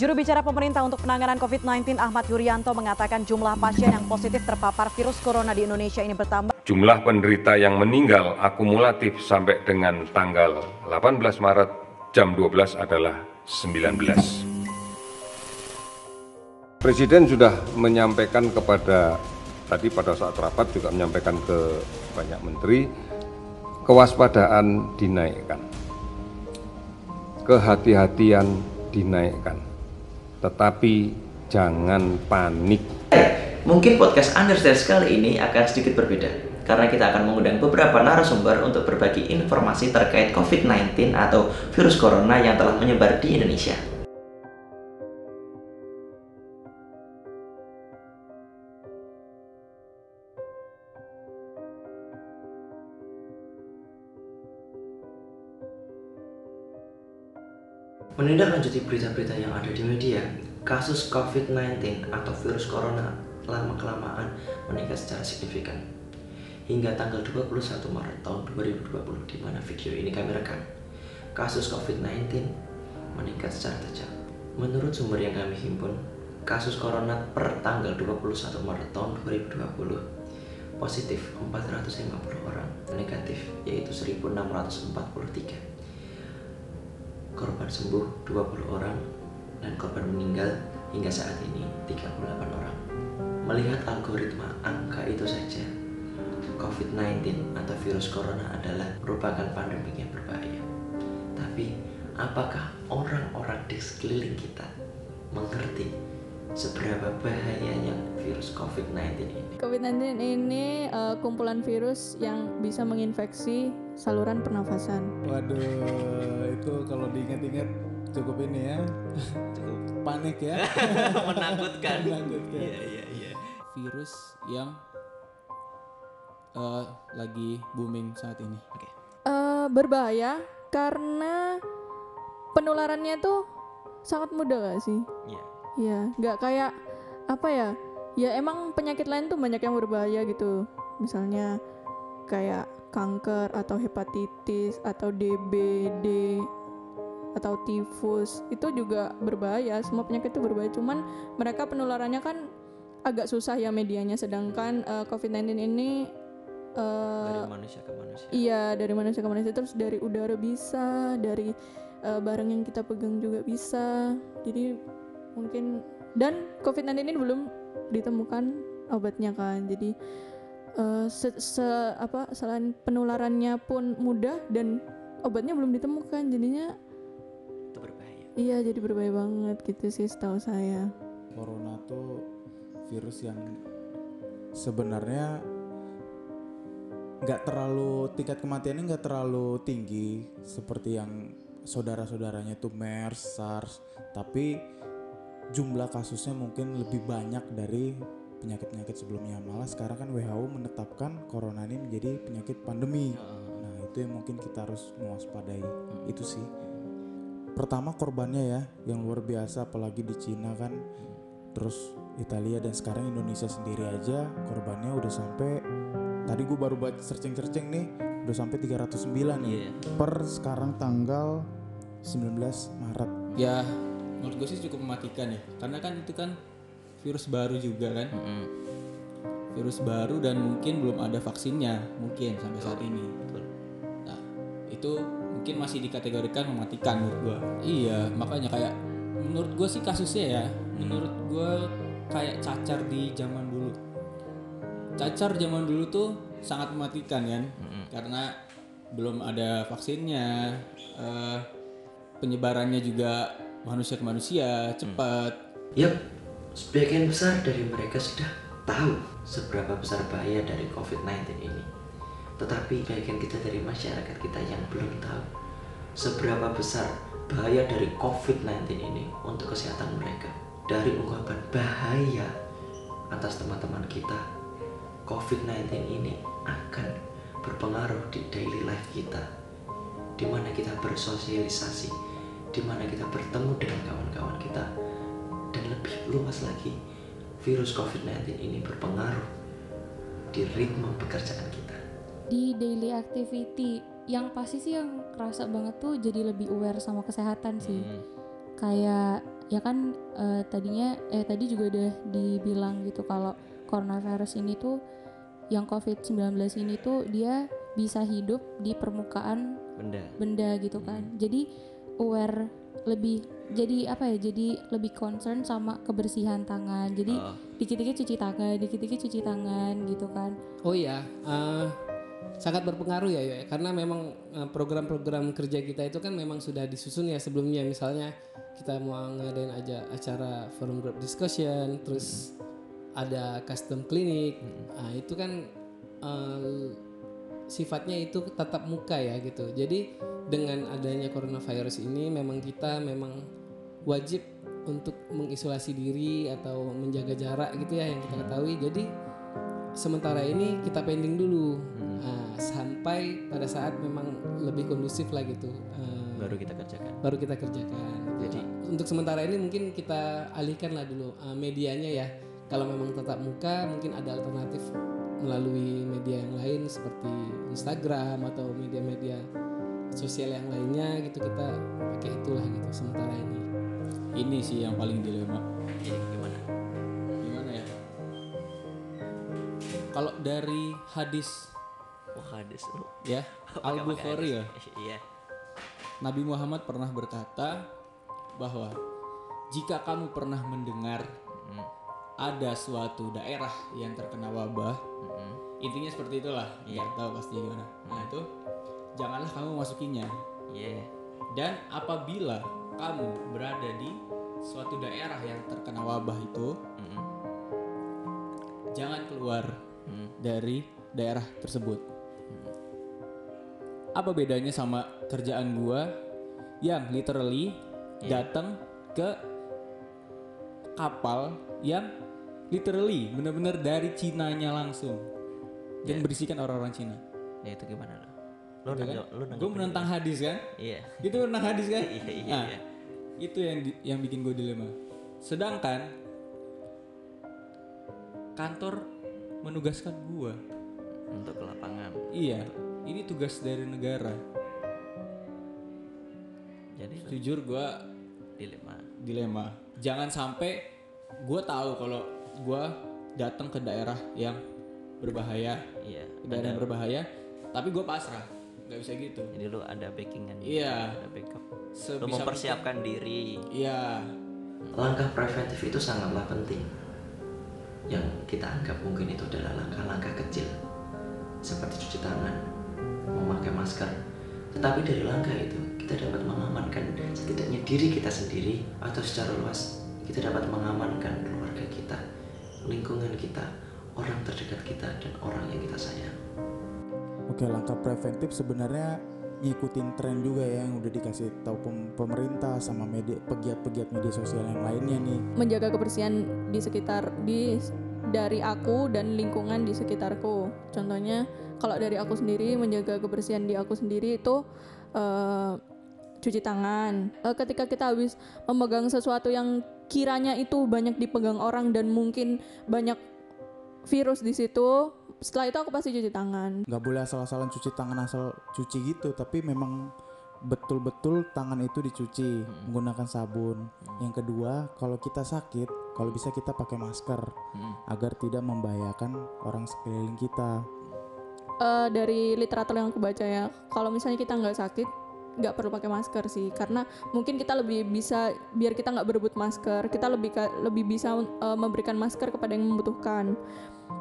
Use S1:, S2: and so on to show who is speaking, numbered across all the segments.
S1: Juru bicara pemerintah untuk penanganan COVID-19 Ahmad Yuryanto mengatakan jumlah pasien yang positif terpapar virus corona di Indonesia ini bertambah.
S2: Jumlah penderita yang meninggal akumulatif sampai dengan tanggal 18 Maret jam 12 adalah 19. Presiden sudah menyampaikan kepada tadi pada saat rapat juga menyampaikan ke banyak menteri kewaspadaan dinaikkan. Kehati-hatian dinaikkan tetapi jangan panik.
S3: Mungkin podcast Understairs kali ini akan sedikit berbeda karena kita akan mengundang beberapa narasumber untuk berbagi informasi terkait COVID-19 atau virus corona yang telah menyebar di Indonesia. Menindaklanjuti berita-berita yang ada di media, kasus COVID-19 atau virus corona lama-kelamaan meningkat secara signifikan. Hingga tanggal 21 Maret tahun 2020 di mana video ini kami rekam, kasus COVID-19 meningkat secara tajam. Menurut sumber yang kami himpun, kasus corona per tanggal 21 Maret tahun 2020 positif 450 orang, negatif yaitu 1643 korban sembuh 20 orang dan korban meninggal hingga saat ini 38 orang. Melihat algoritma angka itu saja, COVID-19 atau virus corona adalah merupakan pandemi yang berbahaya. Tapi, apakah orang-orang di sekeliling kita mengerti seberapa bahayanya virus COVID-19 ini?
S4: COVID-19 ini uh, kumpulan virus yang bisa menginfeksi saluran pernafasan.
S5: Waduh, itu kalau diingat-ingat cukup ini ya.
S3: Cukup
S5: Panik ya.
S3: menakutkan.
S5: Menakutkan.
S3: Iya, iya, iya.
S6: virus yang eh, lagi booming saat ini.
S4: Uh, berbahaya karena penularannya tuh sangat mudah gak sih?
S3: Iya.
S4: Iya, nggak kayak apa ya? Ya emang penyakit lain tuh banyak yang berbahaya gitu. Misalnya kayak kanker atau hepatitis atau DBD atau tifus itu juga berbahaya. Semua penyakit itu berbahaya. Cuman mereka penularannya kan agak susah ya medianya. Sedangkan eh, COVID-19 ini eh,
S3: Dari manusia ke manusia.
S4: Iya dari manusia ke manusia terus dari udara bisa, dari eh, barang yang kita pegang juga bisa. Jadi mungkin dan COVID-19 ini belum ditemukan obatnya kan. Jadi eh, se, se- apa selain penularannya pun mudah dan obatnya belum ditemukan. Jadinya
S3: Itu berbahaya.
S4: iya jadi berbahaya banget gitu sih setahu saya.
S5: Corona tuh virus yang sebenarnya nggak terlalu tingkat kematiannya nggak terlalu tinggi seperti yang saudara-saudaranya tuh MERS, SARS, tapi jumlah kasusnya mungkin lebih banyak dari penyakit-penyakit sebelumnya. Malah sekarang kan WHO menetapkan corona ini menjadi penyakit pandemi. Nah, itu yang mungkin kita harus mewaspadai. Itu sih. Pertama korbannya ya yang luar biasa apalagi di Cina kan. Terus Italia dan sekarang Indonesia sendiri aja korbannya udah sampai tadi gue baru baca searching-searching nih udah sampai 309 nih.
S3: Iya.
S5: Per sekarang tanggal 19 Maret.
S6: Ya, menurut gue sih cukup mematikan ya, karena kan itu kan virus baru juga kan,
S3: Mm-mm.
S6: virus baru dan mungkin belum ada vaksinnya mungkin sampai saat ini.
S3: Betul.
S6: Nah, itu mungkin masih dikategorikan mematikan menurut gua. Iya, makanya kayak menurut gua sih kasusnya ya, menurut gua kayak cacar di zaman dulu. Cacar zaman dulu tuh sangat mematikan kan, karena belum ada vaksinnya, eh, penyebarannya juga manusia ke manusia cepat.
S3: Yup, sebagian besar dari mereka sudah tahu seberapa besar bahaya dari COVID-19 ini. Tetapi bagian kita dari masyarakat kita yang belum tahu seberapa besar bahaya dari COVID-19 ini untuk kesehatan mereka. Dari ungkapan bahaya atas teman-teman kita, COVID-19 ini akan berpengaruh di daily life kita, di mana kita bersosialisasi, di mana kita bertemu dengan kawan-kawan kita, dan lebih luas lagi, virus COVID-19 ini berpengaruh di ritme pekerjaan kita.
S7: di daily activity yang pasti sih yang kerasa banget tuh jadi lebih aware sama kesehatan sih kayak ya kan eh, tadinya eh tadi juga udah dibilang gitu kalau coronavirus ini tuh yang COVID-19 ini tuh dia bisa hidup di permukaan
S3: benda
S7: benda gitu kan. Jadi aware lebih jadi apa ya? Jadi lebih concern sama kebersihan tangan. Jadi
S3: Oh.
S7: dikit-dikit cuci tangan, dikit-dikit cuci tangan gitu kan.
S8: Oh iya, eh, sangat berpengaruh ya, ya, karena memang eh, program-program kerja kita itu kan memang sudah disusun ya sebelumnya. Misalnya kita mau ngadain aja acara forum group discussion, terus ada custom clinic, nah itu kan eh, sifatnya itu tatap muka ya gitu. Jadi dengan adanya coronavirus ini memang kita memang wajib untuk mengisolasi diri atau menjaga jarak gitu ya yang kita ketahui. Jadi sementara ini kita pending dulu. Nah, sampai pada saat memang lebih kondusif lah gitu eh,
S3: baru kita kerjakan.
S8: Baru kita kerjakan. Jadi untuk sementara ini mungkin kita alihkan lah dulu eh, medianya ya. Kalau memang tatap muka mungkin ada alternatif melalui media yang lain seperti Instagram atau media-media sosial yang lainnya gitu kita pakai itulah gitu sementara ini.
S6: Ini sih yang paling dilema.
S3: jadi gimana?
S6: Gimana ya? Kalau dari hadis
S3: wah hadis. Lu
S6: ya Al Bukhari ya,
S3: iya.
S6: Nabi Muhammad pernah berkata bahwa jika kamu pernah mendengar
S3: Mm,
S6: ada suatu daerah yang terkena wabah,
S3: mm,
S6: intinya seperti itulah.
S3: Iya.
S6: Nggak tahu pasti gimana. Nah itu janganlah kamu masukinya.
S3: iya
S6: Dan apabila kamu berada di suatu daerah yang terkena wabah itu,
S3: Mm,
S6: jangan keluar
S3: mm,
S6: dari daerah tersebut. Apa bedanya sama kerjaan gua yang literally datang ke kapal yang literally bener-bener dari Cinanya langsung dan berisikan orang-orang Cina.
S3: ya itu gimana lo lo
S6: Gitu kan?
S3: nanggap lo
S6: Gue menentang hadis kan?
S3: iya
S6: Itu menentang hadis kan?
S3: iya iya
S6: Nah,
S3: iya
S6: itu yang di- yang bikin gue dilema. Sedangkan kantor menugaskan gua
S3: untuk ke lapangan
S6: Iya, ini tugas dari negara.
S3: jadi
S6: Jujur gua
S3: dilema
S6: dilema. Jangan sampai gua tahu kalau gua datang ke daerah yang berbahaya,
S3: iya
S6: ke daerah yang berbahaya, tapi gua pasrah. nggak bisa gitu.
S3: jadi lo ada backingan juga,
S6: Iya.
S3: ada backup. Lo
S6: Sebisa
S3: mempersiapkan diri.
S6: Mungkin- Iya,
S3: langkah preventif itu sangatlah penting. Yang kita anggap mungkin itu adalah langkah-langkah kecil. Seperti cuci tangan memakai masker. Tetapi dari langkah itu kita dapat mengamankan setidaknya diri kita sendiri atau secara luas kita dapat mengamankan keluarga kita lingkungan kita orang terdekat kita dan orang yang kita sayang
S5: Oke langkah preventif sebenarnya ngikutin tren juga ya yang udah dikasih tahu pem- pemerintah sama media pegiat-pegiat media sosial yang lainnya nih.
S4: menjaga kebersihan di sekitar di dari aku dan lingkungan di sekitarku. Contohnya kalau dari aku sendiri menjaga kebersihan di aku sendiri itu eh, cuci tangan. Eh, ketika kita habis memegang sesuatu yang kiranya itu banyak dipegang orang dan mungkin banyak virus di situ, setelah itu aku pasti cuci tangan.
S5: Nggak boleh asal-asalan cuci tangan asal cuci gitu, tapi memang betul-betul tangan itu dicuci menggunakan sabun. Yang kedua, kalau kita sakit, kalau bisa kita pakai masker agar tidak membahayakan orang sekeliling kita.
S4: Eh, dari literatur yang aku baca ya, kalau misalnya kita nggak sakit, nggak perlu pakai masker sih, karena mungkin kita lebih bisa biar kita nggak berebut masker, kita lebih lebih bisa eh, memberikan masker kepada yang membutuhkan.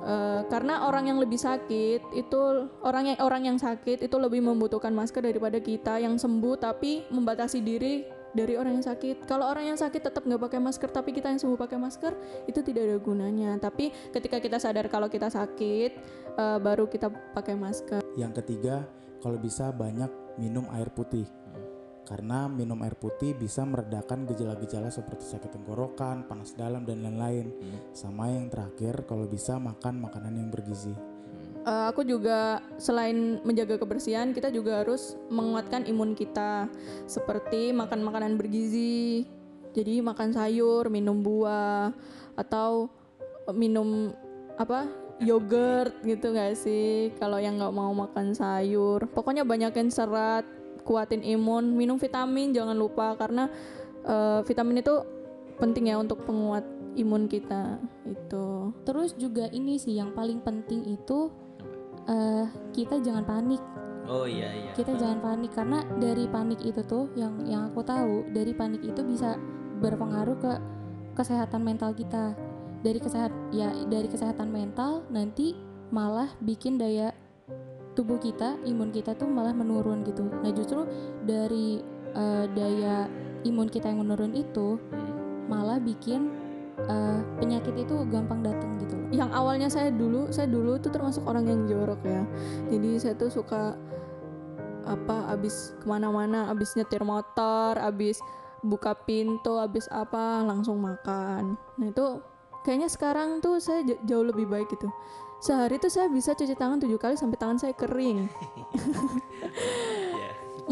S4: Eh, karena orang yang lebih sakit itu orang yang orang yang sakit itu lebih membutuhkan masker daripada kita yang sembuh tapi membatasi diri dari orang yang sakit. Kalau orang yang sakit tetap nggak pakai masker tapi kita yang sembuh pakai masker itu tidak ada gunanya. Tapi ketika kita sadar kalau kita sakit eh, baru kita pakai masker.
S5: Yang ketiga, kalau bisa banyak minum air putih. Karena minum air putih bisa meredakan gejala-gejala seperti sakit tenggorokan, panas dalam dan lain-lain. Sama yang terakhir, kalau bisa makan makanan yang bergizi.
S4: Eh, aku juga selain menjaga kebersihan, kita juga harus menguatkan imun kita, seperti makan makanan bergizi. Jadi makan sayur, minum buah, atau minum apa yogurt gitu nggak sih? Kalau yang nggak mau makan sayur, pokoknya banyakin serat, kuatin imun, minum vitamin jangan lupa karena eh, vitamin itu penting ya untuk penguat imun kita itu.
S7: Terus juga ini sih yang paling penting itu eh kita jangan panik.
S3: Oh iya iya.
S7: Kita jangan panik karena dari panik itu tuh yang yang aku tahu dari panik itu bisa berpengaruh ke kesehatan mental kita. Dari kesehat ya dari kesehatan mental nanti malah bikin daya tubuh kita, imun kita tuh malah menurun gitu. Nah, justru dari eh, daya imun kita yang menurun itu malah bikin eh, penyakit itu gampang datang gitu.
S4: Yang awalnya saya dulu, saya dulu tuh termasuk orang yang jorok ya. Jadi saya tuh suka apa abis ke mana-mana, abis nyetir motor, abis buka pintu, abis apa langsung makan. Nah itu kayaknya sekarang tuh saya jauh lebih baik gitu. Sehari tuh saya bisa cuci tangan tujuh kali sampai tangan saya kering.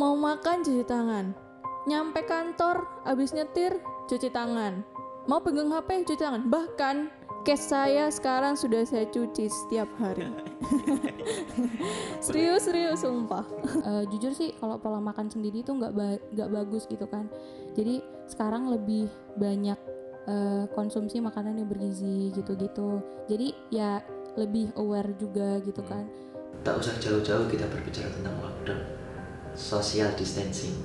S4: Mau makan cuci tangan. Nyampe kantor abis nyetir cuci tangan. Mau pegang HP cuci tangan. Bahkan cash saya sekarang sudah saya cuci setiap hari. serius serius sumpah.
S7: Eh, jujur sih kalau pola makan sendiri itu nggak ba- nggak bagus gitu kan. Jadi sekarang lebih banyak eh, konsumsi makanan yang bergizi gitu-gitu. Jadi ya lebih aware juga gitu kan.
S3: Tak usah jauh-jauh kita berbicara tentang lockdown. Social distancing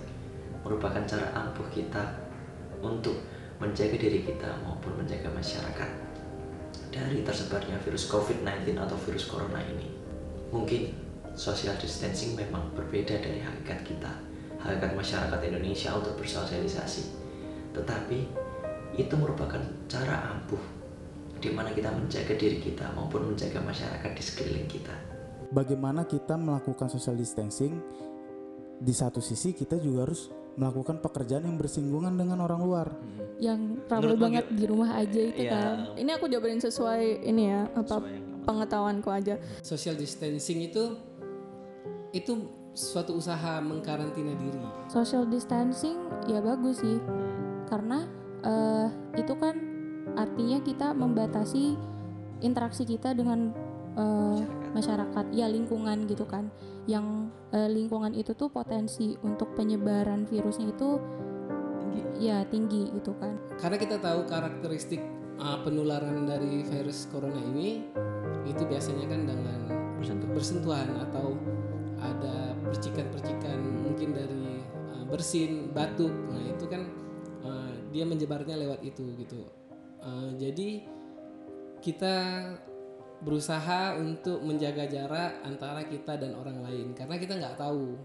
S3: merupakan cara ampuh kita untuk menjaga diri kita maupun menjaga masyarakat dari tersebarnya virus COVID-19 atau virus corona ini. Mungkin social distancing memang berbeda dari hakikat kita, hakikat masyarakat Indonesia untuk bersosialisasi. Tetapi itu merupakan cara ampuh di mana kita menjaga diri kita maupun menjaga masyarakat di sekeliling kita.
S5: Bagaimana kita melakukan social distancing? Di satu sisi kita juga harus melakukan pekerjaan yang bersinggungan dengan orang luar.
S7: Yang ramai
S3: Menurut lo
S7: banget di rumah aja itu
S3: Iya.
S7: kan.
S4: Ini aku jabarin sesuai ini ya apa pengetahuanku aja.
S8: Social distancing itu itu suatu usaha mengkarantina diri.
S7: Social distancing ya bagus sih. Karena eh, itu kan artinya kita membatasi interaksi kita dengan eh, masyarakat, ya lingkungan gitu kan. Yang eh, lingkungan itu tuh potensi untuk penyebaran virusnya itu ya tinggi gitu kan.
S8: Karena kita tahu karakteristik uh, penularan dari virus corona ini itu biasanya kan dengan bersentuhan atau ada percikan-percikan mungkin dari uh, bersin, batuk. Nah, itu kan uh, dia menyebarnya lewat itu gitu. Uh, jadi kita berusaha untuk menjaga jarak antara kita dan orang lain karena kita nggak tahu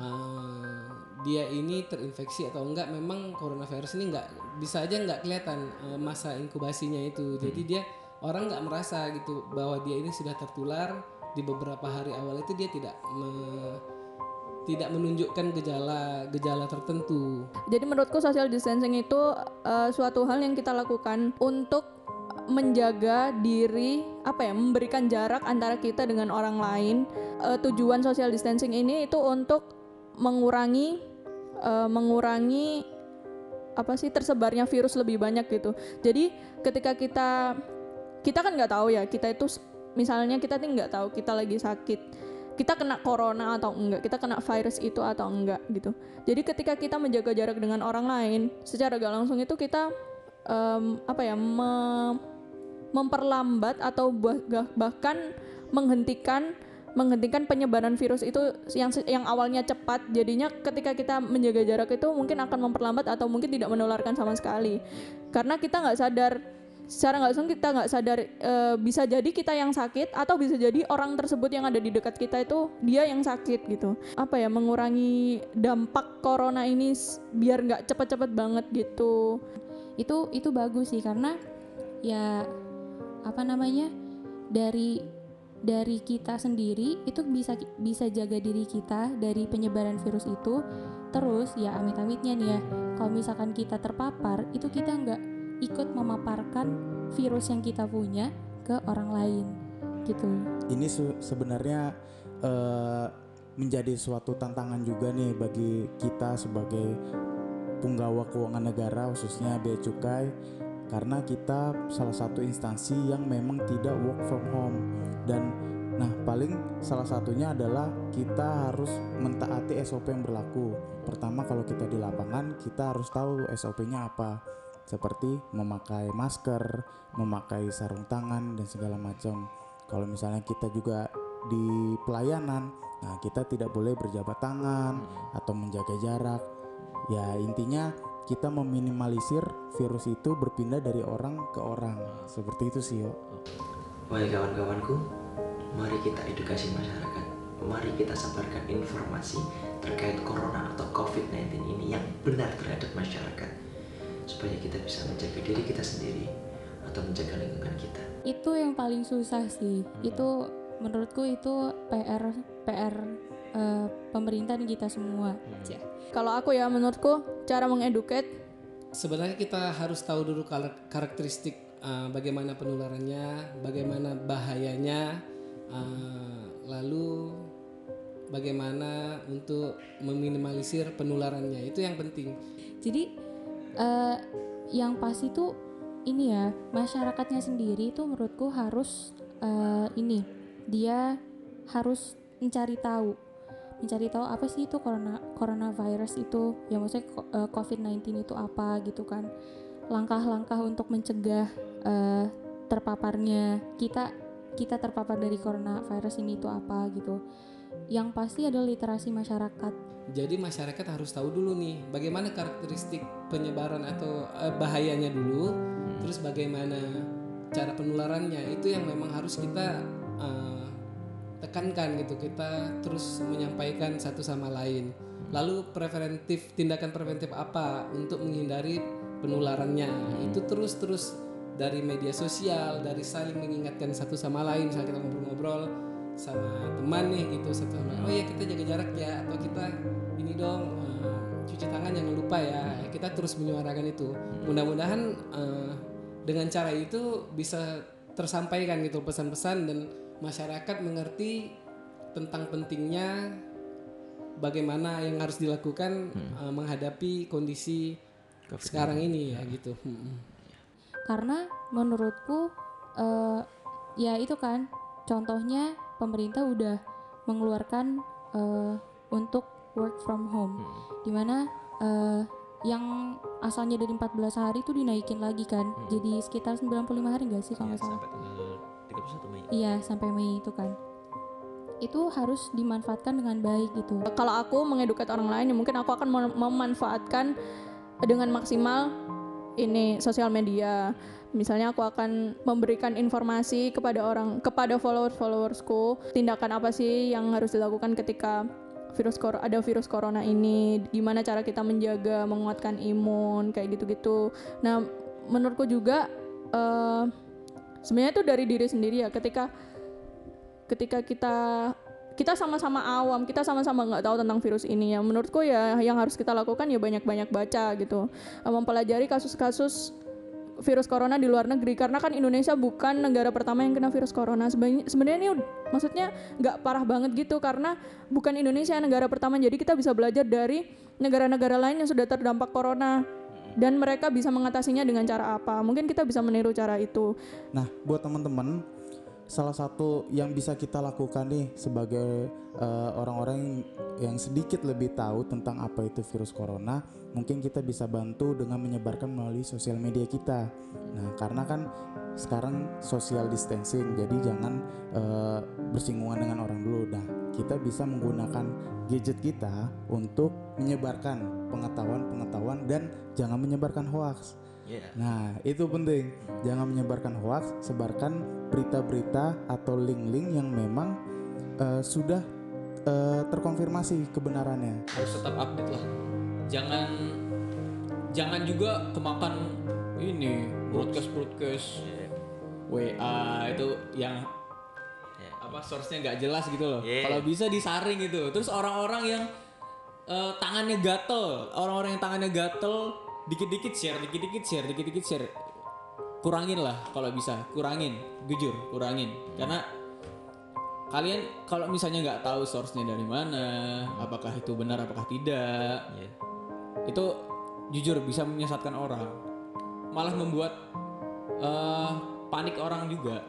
S8: uh, dia ini terinfeksi atau enggak. Memang coronavirus ini nggak bisa aja nggak kelihatan uh, masa inkubasinya itu. Jadi dia orang nggak merasa gitu bahwa dia ini sudah tertular. Di beberapa hari awal itu dia tidak me- tidak menunjukkan gejala-gejala tertentu
S4: Jadi menurutku social distancing itu eh, suatu hal yang kita lakukan untuk menjaga diri apa ya memberikan jarak antara kita dengan orang lain. Eh, tujuan social distancing ini itu untuk mengurangi eh, mengurangi apa sih tersebarnya virus lebih banyak gitu. Jadi ketika kita kita kan nggak tahu ya kita itu misalnya kita tuh nggak tahu kita lagi sakit kita kena corona atau enggak, kita kena virus itu atau enggak gitu. Jadi ketika kita menjaga jarak dengan orang lain, secara gak langsung itu kita em, apa ya me- memperlambat atau bahkan menghentikan menghentikan penyebaran virus itu yang yang awalnya cepat jadinya ketika kita menjaga jarak itu mungkin akan memperlambat atau mungkin tidak menularkan sama sekali karena kita nggak sadar secara nggak langsung kita nggak sadar eh, bisa jadi kita yang sakit atau bisa jadi orang tersebut yang ada di dekat kita itu dia yang sakit gitu. Apa ya mengurangi dampak corona ini biar nggak cepet-cepet banget gitu.
S7: Itu itu bagus sih karena ya apa namanya dari dari kita sendiri itu bisa bisa jaga diri kita dari penyebaran virus itu. Terus ya amit-amitnya nih ya kalau misalkan kita terpapar itu kita nggak ikut memaparkan virus yang kita punya ke orang lain gitu
S5: Ini sebenarnya eh, menjadi suatu tantangan juga nih bagi kita sebagai punggawa keuangan negara khususnya bea cukai karena kita salah satu instansi yang memang tidak work from home dan nah paling salah satunya adalah kita harus mentaati SOP yang berlaku. Pertama kalau kita di lapangan kita harus tahu SOP-nya apa. Seperti memakai masker, memakai sarung tangan dan segala macam. Kalau misalnya kita juga di pelayanan, nah kita tidak boleh berjabat tangan atau menjaga jarak. Ya intinya kita meminimalisir virus itu berpindah dari orang ke orang. Seperti itu sih, yo.
S3: Wahai kawan-kawanku, mari kita edukasi masyarakat. Mari kita sebarkan informasi terkait corona atau COVID-19 ini yang benar terhadap masyarakat. Supaya kita bisa menjaga diri kita sendiri atau menjaga lingkungan kita.
S7: itu yang paling susah sih itu menurutku itu PR PR eh, pemerintah dan kita semua Cia.
S4: Kalau aku ya menurutku cara mengeduket
S8: Sebenarnya kita harus tahu dulu kar- karakteristik uh, bagaimana penularannya, bagaimana bahayanya, uh, lalu bagaimana untuk meminimalisir penularannya. Itu yang penting.
S7: jadi eh, yang pasti tuh ini ya masyarakatnya sendiri tuh menurutku harus eh, ini dia harus mencari tahu. Mencari tahu apa sih itu corona coronavirus itu? Ya maksudnya eh, COVID-19 itu apa gitu kan? Langkah-langkah untuk mencegah eh, terpaparnya kita kita terpapar dari coronavirus ini itu apa gitu yang pasti adalah literasi masyarakat.
S8: Jadi masyarakat harus tahu dulu nih bagaimana karakteristik penyebaran atau eh, bahayanya dulu, terus bagaimana cara penularannya. Itu yang memang harus kita eh, tekankan gitu. Kita terus menyampaikan satu sama lain. Lalu preventif tindakan preventif apa untuk menghindari penularannya? Itu terus terus dari media sosial, dari saling mengingatkan satu sama lain, misalnya kita ngobrol-ngobrol sama teman nih gitu satu sama oh ya kita jaga jarak ya atau kita ini dong eh, cuci tangan jangan lupa ya. Kita terus menyuarakan itu. Mudah-mudahan eh, dengan cara itu bisa tersampaikan gitu pesan-pesan dan masyarakat mengerti tentang pentingnya bagaimana yang harus dilakukan eh, menghadapi kondisi sekarang ini. ya. gitu. Hmm.
S7: karena menurutku eh, ya itu kan contohnya pemerintah udah mengeluarkan eh, untuk work from home. Di mana eh, yang asalnya dari 14 hari itu dinaikin lagi kan. Jadi sekitar 95 hari nggak sih kalau nggak salah? iya sampai Mei itu kan. Itu harus dimanfaatkan dengan baik gitu.
S4: Kalau aku mengeduket orang lain ya mungkin aku akan mem- memanfaatkan dengan maksimal ini sosial media. Misalnya aku akan memberikan informasi kepada orang kepada followers followersku tindakan apa sih yang harus dilakukan ketika virus kor ada virus corona ini gimana cara kita menjaga menguatkan imun kayak gitu-gitu. Nah menurutku juga eh, sebenarnya itu dari diri sendiri ya. Ketika ketika kita kita sama-sama awam, kita sama-sama nggak tahu tentang virus ini ya. Menurutku ya yang harus kita lakukan ya banyak-banyak baca gitu, Eh, mempelajari kasus-kasus virus corona di luar negeri karena kan Indonesia bukan negara pertama yang kena virus corona. Sebenarnya ini ud- maksudnya nggak parah banget gitu karena bukan Indonesia negara pertama. Jadi kita bisa belajar dari negara-negara lain yang sudah terdampak corona dan mereka bisa mengatasinya dengan cara apa. Mungkin kita bisa meniru cara itu.
S5: Nah, buat teman-teman, salah satu yang bisa kita lakukan nih sebagai eh, orang-orang yang sedikit lebih tahu tentang apa itu virus corona, mungkin kita bisa bantu dengan menyebarkan melalui sosial media kita. Nah, karena kan sekarang social distancing, jadi jangan eh, bersinggungan dengan orang dulu. Nah, kita bisa menggunakan gadget kita untuk menyebarkan pengetahuan-pengetahuan dan jangan menyebarkan hoax. Nah, itu penting. Jangan menyebarkan hoax, sebarkan berita-berita atau link-link yang memang eh, sudah eh, terkonfirmasi kebenarannya.
S6: harus tetap update lah jangan jangan juga kemakan ini broadcast broadcast WA itu yang apa source-nya nggak jelas gitu loh kalau bisa disaring gitu terus orang-orang yang eh, tangannya gatel orang-orang yang tangannya gatel dikit-dikit share dikit-dikit share dikit-dikit share. Kurangin lah kalau bisa kurangin jujur kurangin. Karena kalian kalau misalnya nggak tahu source-nya dari mana, apakah itu benar apakah tidak, itu jujur bisa menyesatkan orang, malah membuat eh, panik orang juga.